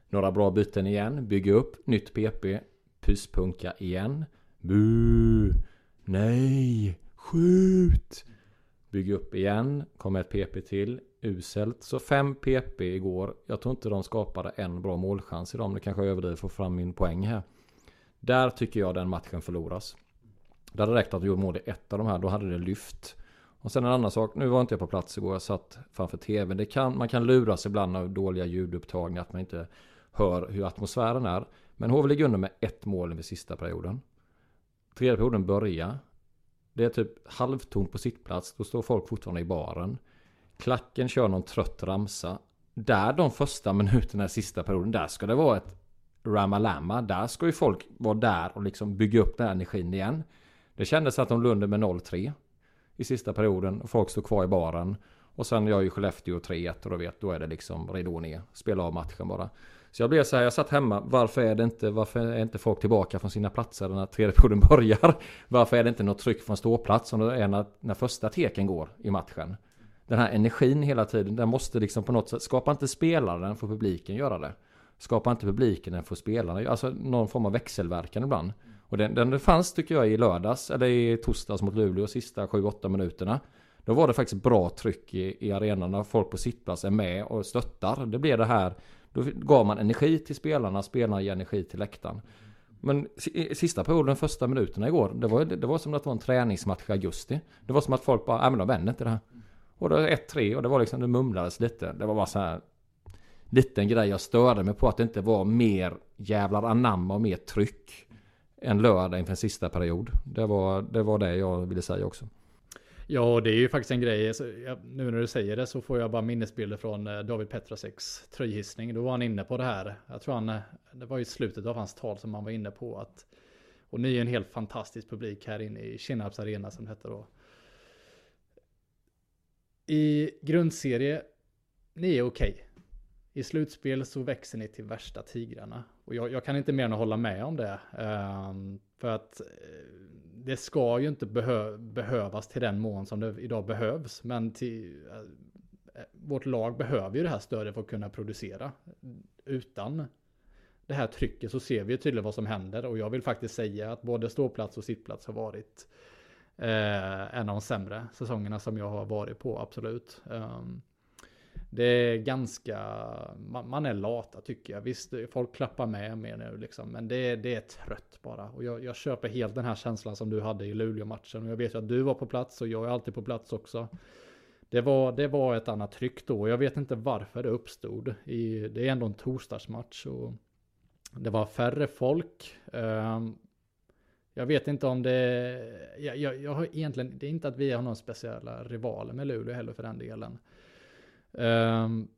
Några bra byten igen, bygga upp, nytt PP, pyspunka igen. Bu! Nej! Skjut! Bygga upp igen, kommer ett PP till, uselt. Så 5 PP igår. Jag tror inte de skapade en bra målchans idag. dem. det kanske jag överdriver för att få fram min poäng här. Där tycker jag den matchen förloras. Det hade räckt att du gjorde mål i ett av de här. Då hade det lyft. Och sen en annan sak. Nu var inte jag på plats igår. Jag satt framför tvn. Det kan, man kan luras ibland av dåliga ljudupptagningar. Att man inte hör hur atmosfären är. Men HV ligger under med ett mål vid sista perioden. Tredje perioden börjar. Det är typ halvtomt på sittplats. Då står folk fortfarande i baren. Klacken kör någon trött ramsa. Där de första minuterna i sista perioden, där ska det vara ett Ramalama. Där ska ju folk vara där och liksom bygga upp den här energin igen. Det kändes att de lunde med 0-3 i sista perioden. Och folk stod kvar i baren. Och sen gör ju Skellefteå 3-1 och då vet, då är det liksom ridå ner. Spela av matchen bara. Så jag blev så här, jag satt hemma, varför är det inte, varför är inte folk tillbaka från sina platser när tredje perioden börjar? Varför är det inte något tryck från ståplats som det är när, när första teken går i matchen? Den här energin hela tiden, den måste liksom på något sätt, skapa inte spelaren får publiken göra det. Skapa inte publiken, den får spelarna Alltså någon form av växelverkan ibland. Och den, den fanns tycker jag i lördags, eller i torsdags mot Luleå, sista 7-8 minuterna. Då var det faktiskt bra tryck i, i arenan när folk på sittplats är med och stöttar. Det blev det här, då gav man energi till spelarna, spelarna ger energi till läktaren. Men sista perioden, första minuterna igår, det var, det var som att det var en träningsmatch i augusti. Det var som att folk bara, nej men de vänder inte det här. Och då 1-3 och det var liksom, det mumlades lite. Det var bara så här liten grej jag störde mig på att det inte var mer jävlar anamma och mer tryck än lördag inför en sista period. Det var, det var det jag ville säga också. Ja, det är ju faktiskt en grej. nu när du säger det så får jag bara minnesbilder från eh, David Petraseks tröjhissning. Då var han inne på det här. Jag tror han, eh, det var i slutet av hans tal som han var inne på att och ni är en helt fantastisk publik här inne i Kinnarps arena som det hette då. I grundserie, ni är okej. Okay. I slutspel så växer ni till värsta tigrarna. Och jag, jag kan inte mer än att hålla med om det. Um, för att eh, det ska ju inte behö behövas till den mån som det idag behövs. Men till, uh, vårt lag behöver ju det här stödet för att kunna producera. Utan det här trycket så ser vi ju tydligt vad som händer och jag vill faktiskt säga att både ståplats och sittplats har varit eh, en av de sämre säsongerna som jag har varit på, absolut. Eh, det är ganska, man, man, är lata tycker jag. Visst, folk klappar med mer nu liksom, men det, det är trött bara. Och jag, jag köper helt den här känslan som du hade i Luleå-matchen. Och jag vet ju att du var på plats och jag är alltid på plats också. Det var, det var ett annat tryck då. Jag vet inte varför det uppstod. I, det är ändå en torsdagsmatch. Och det var färre folk. Eh, jag vet inte om det... Jag, jag, jag, har egentligen... Det är inte att vi har någon speciella rivaler med Luleå heller för den delen. Um,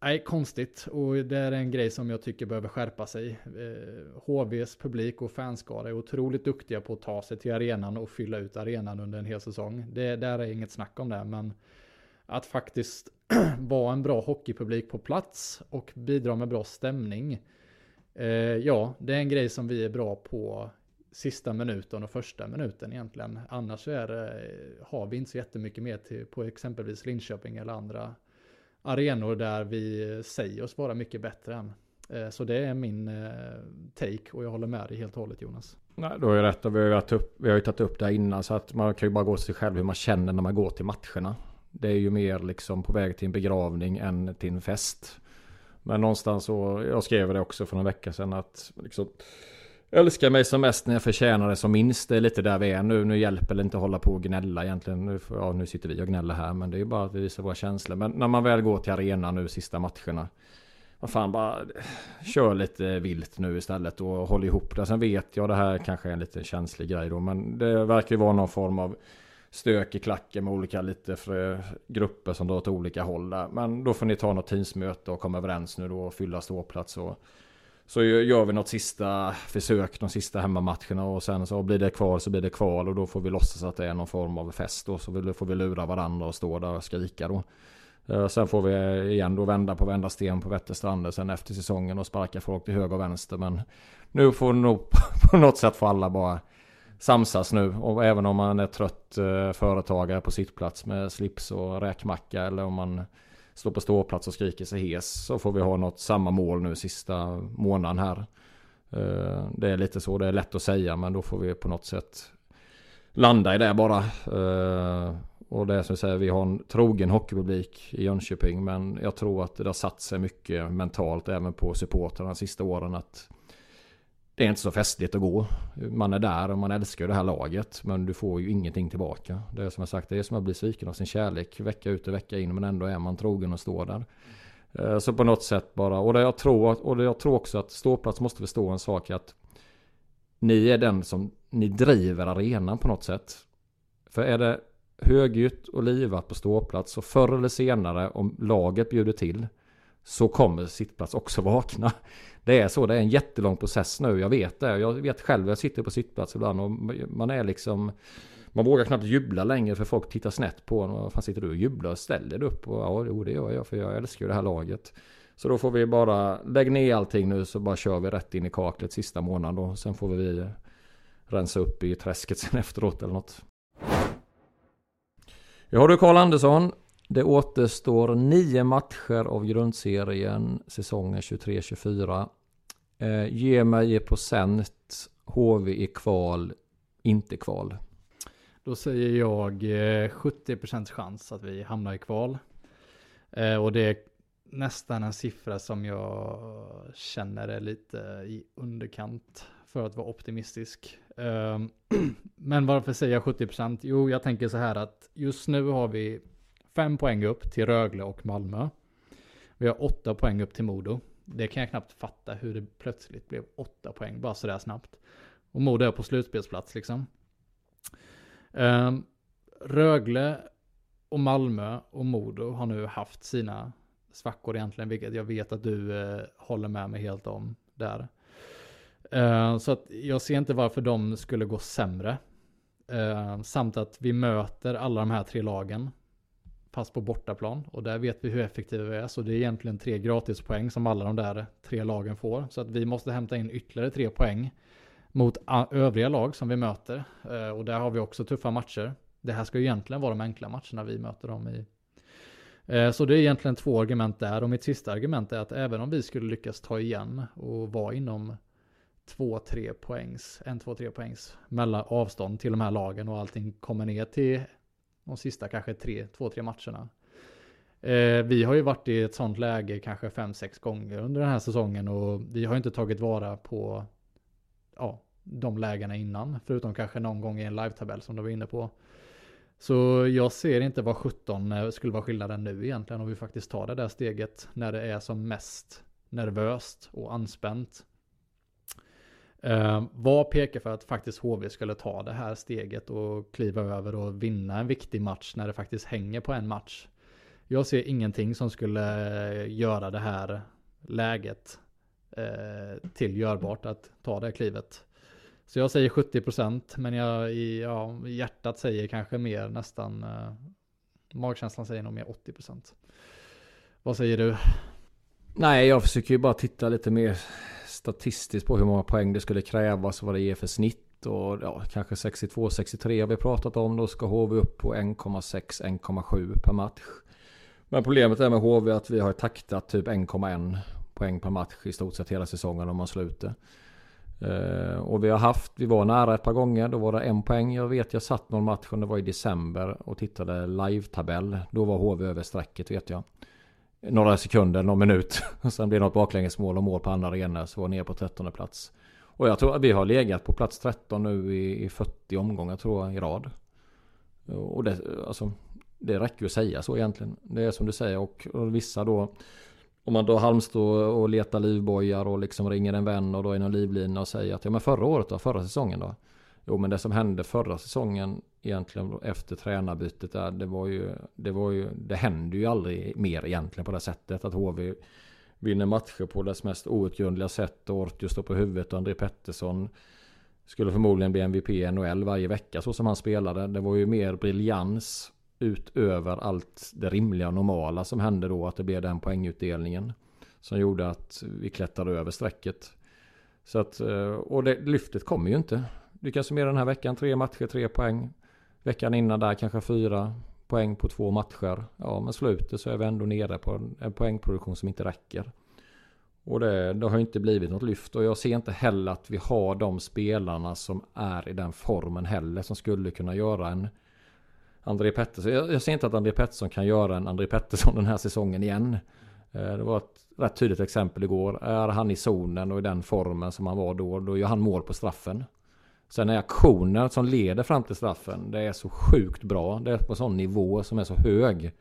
nej, konstigt. Och det är en grej som jag tycker behöver skärpa sig. Ehm, uh, HVs publik och fanskara är otroligt duktiga på att ta sig till arenan och fylla ut arenan under en hel säsong. Det där är inget snack om det, men att faktiskt vara en bra hockeypublik på plats och bidra med bra stämning. Uh, ja, det är en grej som vi är bra på sista minuten och första minuten egentligen. Annars är det, har vi inte så jättemycket mer till, på exempelvis Linköping eller andra arenor där vi säger oss vara mycket bättre än. Eh, så det är min eh, take och jag håller med dig helt och hållet Jonas. Nej, du har ju rätt och vi har, ju upp, vi har ju tagit upp det här innan så att man kan ju bara gå till sig själv hur man känner när man går till matcherna. Det är ju mer liksom på väg till en begravning än till en fest. Men någonstans så, jag skrev det också för en vecka sedan att liksom, älskar mig som mest när jag förtjänar det som minst. Det är lite där vi är nu. Nu hjälper det inte att hålla på och gnälla egentligen. Nu, ja, nu sitter vi och gnäller här, men det är ju bara att vi visar våra känslor. Men när man väl går till arenan nu sista matcherna. Vad fan, bara kör lite vilt nu istället och håll ihop det. Sen vet jag det här kanske är en lite känslig grej då, men det verkar ju vara någon form av stök i klacken med olika lite grupper som drar åt olika håll där. Men då får ni ta något teamsmöte och komma överens nu då och fylla ståplats och så gör vi något sista försök, de sista hemmamatcherna och sen så blir det kvar så blir det kval och då får vi låtsas att det är någon form av fest och Så får vi lura varandra och stå där och skrika då. Eh, sen får vi igen då vända på vända sten på Vätterstranden sen efter säsongen och sparka folk till höger och vänster. Men nu får nog på något sätt få alla bara samsas nu. Och även om man är trött eh, företagare på sittplats med slips och räkmacka eller om man står på ståplats och skriker sig hes. Så får vi ha något samma mål nu sista månaden här. Eh, det är lite så, det är lätt att säga men då får vi på något sätt landa i det bara. Eh, och det är som jag säger, vi har en trogen hockeypublik i Jönköping men jag tror att det har satt sig mycket mentalt även på supportrarna de sista åren att det är inte så festligt att gå. Man är där och man älskar det här laget. Men du får ju ingenting tillbaka. Det är som jag sagt, det är som att bli sviken av sin kärlek vecka ut och vecka in. Men ändå är man trogen och står där. Eh, så på något sätt bara. Och det jag tror, och det jag tror också att ståplats måste förstå en sak att ni är den som ni driver arenan på något sätt. För är det högljutt och livat på ståplats så förr eller senare om laget bjuder till så kommer sittplats också vakna. Det är så, det är en jättelång process nu, jag vet det. Jag vet själv, jag sitter på sittplats ibland och man är liksom... Man vågar knappt jubla längre för folk tittar snett på en. Vad fan sitter du och jublar? Ställer du upp? Och, ja, jo, det gör jag för jag älskar ju det här laget. Så då får vi bara lägga ner allting nu så bara kör vi rätt in i kaklet sista månaden då. Sen får vi rensa upp i träsket sen efteråt eller något. Ja du Karl Andersson. Det återstår nio matcher av grundserien säsongen 23-24. Eh, ge mig i procent HV i kval, inte kval. Då säger jag eh, 70% chans att vi hamnar i kval. Eh, och det är nästan en siffra som jag känner är lite i underkant för att vara optimistisk. Eh, men varför säger jag 70%? Jo, jag tänker så här att just nu har vi fem poäng upp till Rögle och Malmö. Vi har åtta poäng upp till Modo. Det kan jag knappt fatta hur det plötsligt blev åtta poäng bara sådär snabbt. Och Modo är på slutspelsplats liksom. Um, Rögle och Malmö och Modo har nu haft sina svackor egentligen, vilket jag vet att du uh, håller med mig helt om där. Uh, så att jag ser inte varför de skulle gå sämre. Uh, samt att vi möter alla de här tre lagen pass på bortaplan och där vet vi hur effektiva vi är. Så det är egentligen tre gratispoäng som alla de där tre lagen får. Så att vi måste hämta in ytterligare tre poäng mot övriga lag som vi möter. Eh, och där har vi också tuffa matcher. Det här ska ju egentligen vara de enkla matcherna vi möter dem i. Eh, så det är egentligen två argument där och mitt sista argument är att även om vi skulle lyckas ta igen och vara inom 2-3 poängs, 1-2-3 poängs mellan avstånd till de här lagen och allting kommer ner till de sista kanske 2-3 matcherna. Eh, vi har ju varit i ett sånt läge kanske 5-6 gånger under den här säsongen och vi har inte tagit vara på ja, de lägena innan, förutom kanske någon gång i en live-tabell som du var inne på. Så jag ser inte vad 17 eh, skulle vara skillnaden nu egentligen om vi faktiskt tar det där steget när det är som mest nervöst och anspänt. Eh, vad pekar för att faktiskt HV skulle ta det här steget och kliva över och vinna en viktig match när det faktiskt hänger på en match? Jag ser ingenting som skulle eh, göra det här läget eh, till görbart att ta det klivet. Så jag säger 70% men jag i ja, hjärtat säger kanske mer nästan eh, magkänslan säger nog mer 80%. Vad säger du? Nej, jag försöker ju bara titta lite mer statistiskt på hur många poäng det skulle krävas och vad det ger för snitt. Och ja, kanske 62-63 har vi pratat om. Då ska HV upp på 1,6-1,7 per match. Men problemet är med HV att vi har taktat typ 1,1 poäng per match i stort sett hela säsongen om man sluter. Uh, eh, och vi har haft, vi var nära ett par gånger, då var det en poäng. Jag vet jag satt någon match, det var i december och tittade live-tabell. Då var HV över strecket vet jag. Några sekunder, någon minut. Och sen blev det något baklängesmål och mål på andra arenor så var ner på 13 plats. Och jag tror att vi har legat på plats 13 nu i, i 40 omgångar tror jag i rad. Och det, alltså, det räcker ju att säga så egentligen. Det är som du säger och, och vissa då om man då halmstår och letar livbojar och liksom ringer en vän och då är någon livlina och säger att ja men förra året då, förra säsongen då. Jo men det som hände förra säsongen egentligen efter tränarbytet där det var ju det var ju det hände ju aldrig mer egentligen på det sättet att HV vinner matcher på dess mest outgrundliga sätt och Ortio står på huvudet och André Pettersson skulle förmodligen bli MVP i NHL varje vecka så som han spelade. Det var ju mer briljans utöver allt det rimliga och normala som hände då. Att det blev den poängutdelningen. Som gjorde att vi klättrade över strecket. Så att, eh, och det, lyftet kommer ju inte. Lyckas med den här veckan. Tre matcher, tre poäng. Veckan innan där kanske fyra poäng på två matcher. Ja, men slutet så är vi ändå nere på en poängproduktion som inte räcker. Och det, det har inte blivit något lyft. Och jag ser inte heller att vi har de spelarna som är i den formen heller. Som skulle kunna göra en André Pettersson. Jag, jag ser inte att André Pettersson kan göra en André Pettersson den här säsongen igen. Eh, det var ett rätt tydligt exempel igår. Är han i zonen och i den formen som han var då, då gör han mål på straffen. Sen är aktionen som leder fram till straffen, det är så sjukt bra. Det är på en sån nivå som är så hög.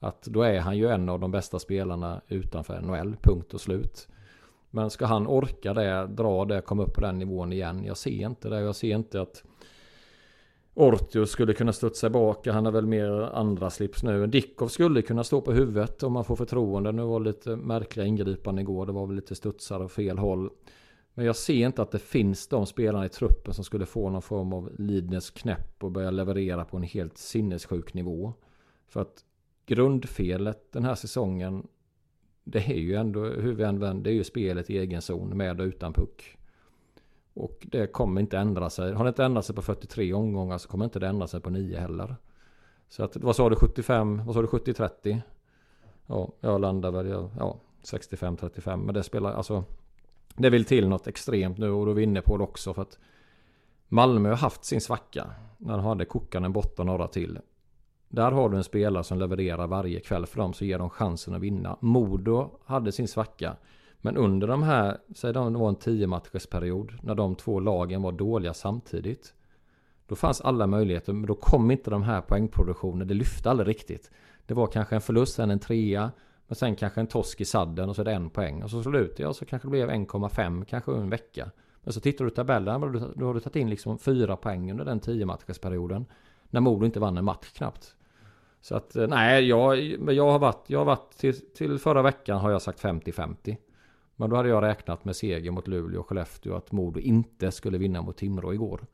Att då är han ju en av de bästa spelarna utanför NHL, punkt och slut. Men ska han orka det, dra det, komma upp på den nivån igen? Jag ser inte det. Jag ser inte att Ortio skulle kunna studsa tillbaka. Han har väl mer andra slips nu. Dickov skulle kunna stå på huvudet om man får förtroende. Nu var det lite märkliga ingripanden igår. Det var väl lite studsar åt fel håll. Men jag ser inte att det finns de spelarna i truppen som skulle få någon form av Lidnes knäpp och börja leverera på en helt sinnessjuk nivå. För att grundfelet den här säsongen det är ju ändå, hur vi än vänder, det är ju spelet i egen zon med och utan puck. Och det kommer inte ändra sig. Har det inte ändrat sig på 43 omgångar så kommer inte det ändra sig på 9 heller. Så att, vad sa du 75? Vad sa du 70-30? Ja, jag landar väl ja, 65-35. Men det spelar alltså. Det vill till något extremt nu och då är vi inne på det också för att Malmö har haft sin svacka. När de hade Kokkanen borta några till. Där har du en spelare som levererar varje kväll för dem så ger de chansen att vinna. Modo hade sin svacka. Men under de här, säg det var en 10 matchers period när de två lagen var dåliga samtidigt. Då fanns alla möjligheter, men då kom inte de här poängproduktionen, det lyfte aldrig riktigt. Det var kanske en förlust, sen en trea, men sen kanske en torsk i sadden och så är det en poäng. Och så slutar jag så kanske det blev 1,5 kanske en vecka. Men så tittar du i tabellen, då har du tagit in liksom fyra poäng under den 10 matchersperioden. När Modo inte vann en match knappt. Så att eh, nej, jag, jag har varit, jag har varit till, till förra veckan har jag sagt 50-50. Men då hade jag räknat med seger mot Luleå och Skellefteå att Modo inte skulle vinna mot Timrå igår.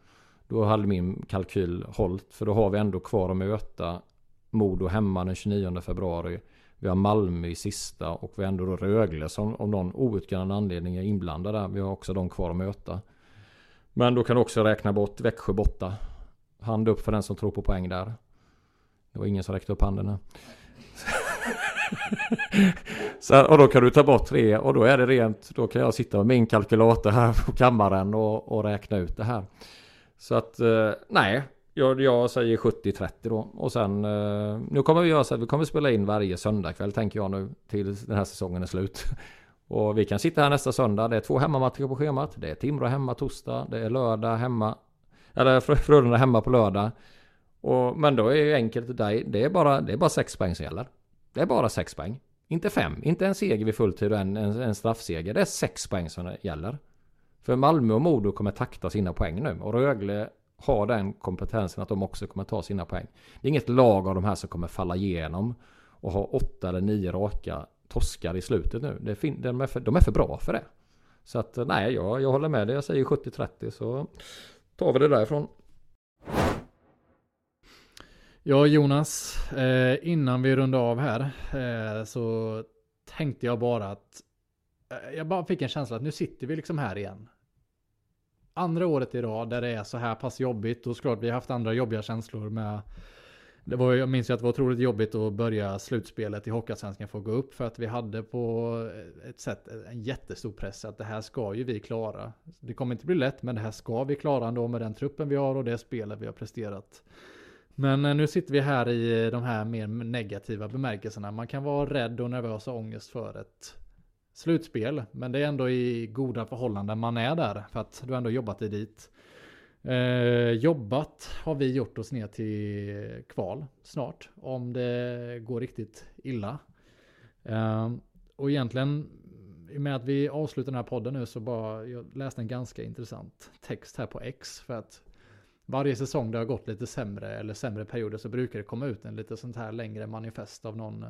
Då hade min kalkyl hållit. För då har vi ändå kvar att möta Modo hemma den 29 februari. Vi har Malmö i sista och vi har ändå då Rögle som av någon outgrundlig anledning är inblandade Vi har också de kvar att möta. Men då kan du också räkna bort Växjö borta. Hand upp för den som tror på poäng där. Det var ingen som räckte upp handen. Så, och då kan du ta bort tre och då är det rent. Då kan jag sitta med min kalkylator här på kammaren och, och räkna ut det här. Så att eh, nej, jag, jag säger 70-30 då. Och sen eh, nu kommer vi göra så att vi kommer spela in varje söndagkväll tänker jag nu Tills den här säsongen är slut. Och vi kan sitta här nästa söndag. Det är två hemmamatcher på schemat. Det är Timrå hemma torsdag. Det är lördag hemma. Eller Frölunda hemma på lördag. Och, men då är det enkelt. Det är bara, det är bara sex poäng som gäller. Det är bara sex poäng. Inte fem. Inte en seger vid fulltid och en, en, en straffseger. Det är sex poäng som gäller. För Malmö och Modo kommer takta sina poäng nu. Och Rögle har den kompetensen att de också kommer ta sina poäng. Det är inget lag av de här som kommer falla igenom och ha åtta eller nio raka torskar i slutet nu. Det fin- de, är för, de är för bra för det. Så att eh, nej, jag, jag håller med dig. Jag säger 70-30 så tar vi det därifrån. Ja Jonas, eh, innan vi rundar av här eh, så tänkte jag bara att eh, jag bara fick en känsla att nu sitter vi liksom här igen. Andra året i rad där det är så här pass jobbigt och såklart vi har haft andra jobbiga känslor med det var, jag minns ju att det var otroligt jobbigt att börja slutspelet i Hockeyallsvenskan för att gå upp för att vi hade på ett sätt en jättestor press att det här ska ju vi klara. Det kommer inte bli lätt men det här ska vi klara ändå med den truppen vi har och det spelet vi har presterat. Men eh, nu sitter vi här i de här mer negativa bemärkelserna. Man kan vara rädd och nervös och ångest för ett slutspel. Men det är ändå i goda förhållanden man är där. För att du har ändå jobbat dig dit. Eh, jobbat har vi gjort oss ner till kval snart. Om det går riktigt illa. Eh, och egentligen i och med att vi avslutar den här podden nu så bara jag läste en ganska intressant text här på X. För att varje säsong det har gått lite sämre eller sämre perioder så brukar det komma ut en lite sånt här längre manifest av någon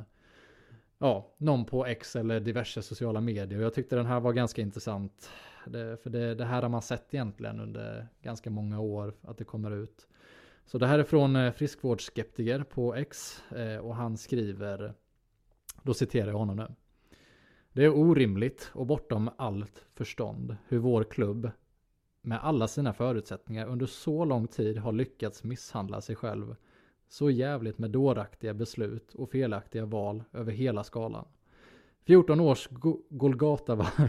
Ja, någon på X eller diverse sociala medier. Jag tyckte den här var ganska intressant. Det, för det, det, här har man sett egentligen under ganska många år att det kommer ut. Så det här är från eh, friskvårdsskeptiker på X eh, och han skriver, då citerar jag honom nu. Det är orimligt och bortom allt förstånd hur vår klubb med alla sina förutsättningar under så lång tid har lyckats misshandla sig själv så jävligt med dåraktiga beslut och felaktiga val över hela skalan. 14 års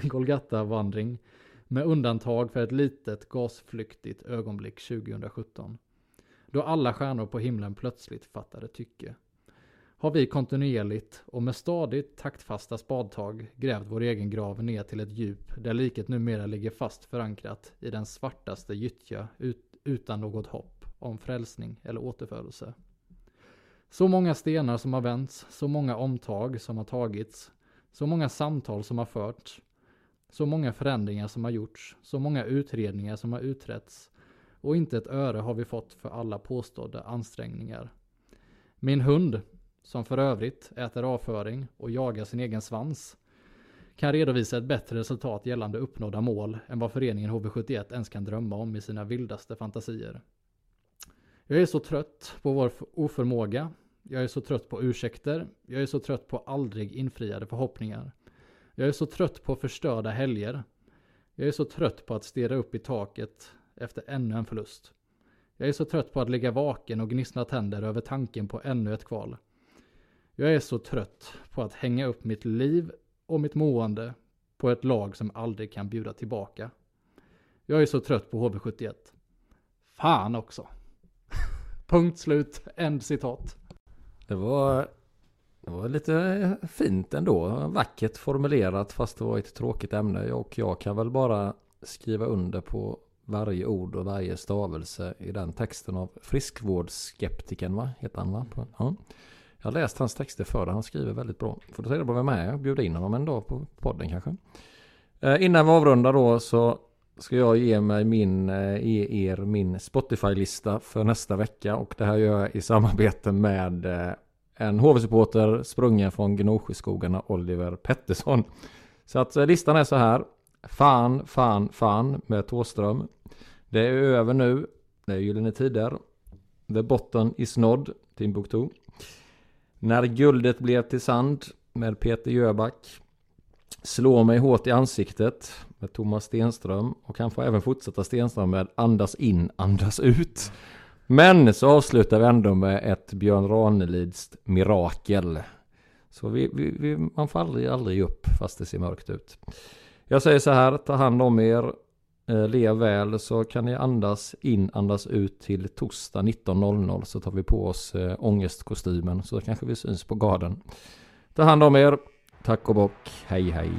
Golgata-vandring med undantag för ett litet gasflyktigt ögonblick 2017. Då alla stjärnor på himlen plötsligt fattade tycke. Har vi kontinuerligt och med stadigt taktfasta spadtag grävt vår egen grav ner till ett djup där liket numera ligger fast förankrat i den svartaste gyttja ut, utan något hopp om frälsning eller återfödelse. Så många stenar som har vänts, så många omtag som har tagits, så många samtal som har förts, så många förändringar som har gjorts, så många utredningar som har utretts och inte ett öre har vi fått för alla påstådda ansträngningar. Min hund, som för övrigt äter avföring och jagar sin egen svans, kan redovisa ett bättre resultat gällande uppnådda mål än vad föreningen HV71 ens kan drömma om i sina vildaste fantasier. Jag är så trött på vår oförmåga. Jag är så trött på ursäkter. Jag är så trött på aldrig infriade förhoppningar. Jag är så trött på förstörda helger. Jag är så trött på att stirra upp i taket efter ännu en förlust. Jag är så trött på att ligga vaken och gnissla tänder över tanken på ännu ett kval. Jag är så trött på att hänga upp mitt liv och mitt mående på ett lag som aldrig kan bjuda tillbaka. Jag är så trött på HV71. Fan också. Punkt slut. End citat. Det var, det var lite fint ändå. Vackert formulerat fast det var ett tråkigt ämne. Och jag kan väl bara skriva under på varje ord och varje stavelse i den texten av friskvårdsskeptiken va? Heter han va? Ja. Jag har läst hans texter förr. Han skriver väldigt bra. Får du säga på vem är och bjuda in honom en dag på podden kanske. Eh, innan vi avrundar då så ska jag ge mig min, ge er min Spotify-lista för nästa vecka. Och det här gör jag i samarbete med eh, en HV-supporter sprungen från Gnosjöskogarna, Oliver Pettersson. Så att eh, listan är så här. Fan, fan, fan med Tåström. Det är över nu. Det är Gyllene Tider. The Bottom is Nod, Timbuktu. När guldet blev till sand med Peter Jöback. Slå mig hårt i ansiktet med Thomas Stenström. Och kan få även fortsätta Stenström med Andas in, andas ut. Men så avslutar vi ändå med ett Björn Ranelids mirakel. Så vi, vi, vi, man får aldrig, aldrig ge upp fast det ser mörkt ut. Jag säger så här, ta hand om er. Eh, lev väl så kan ni andas in, andas ut till torsdag 19.00 så tar vi på oss eh, ångestkostymen så kanske vi syns på garden. Ta hand om er. Tack och bock. Hej hej.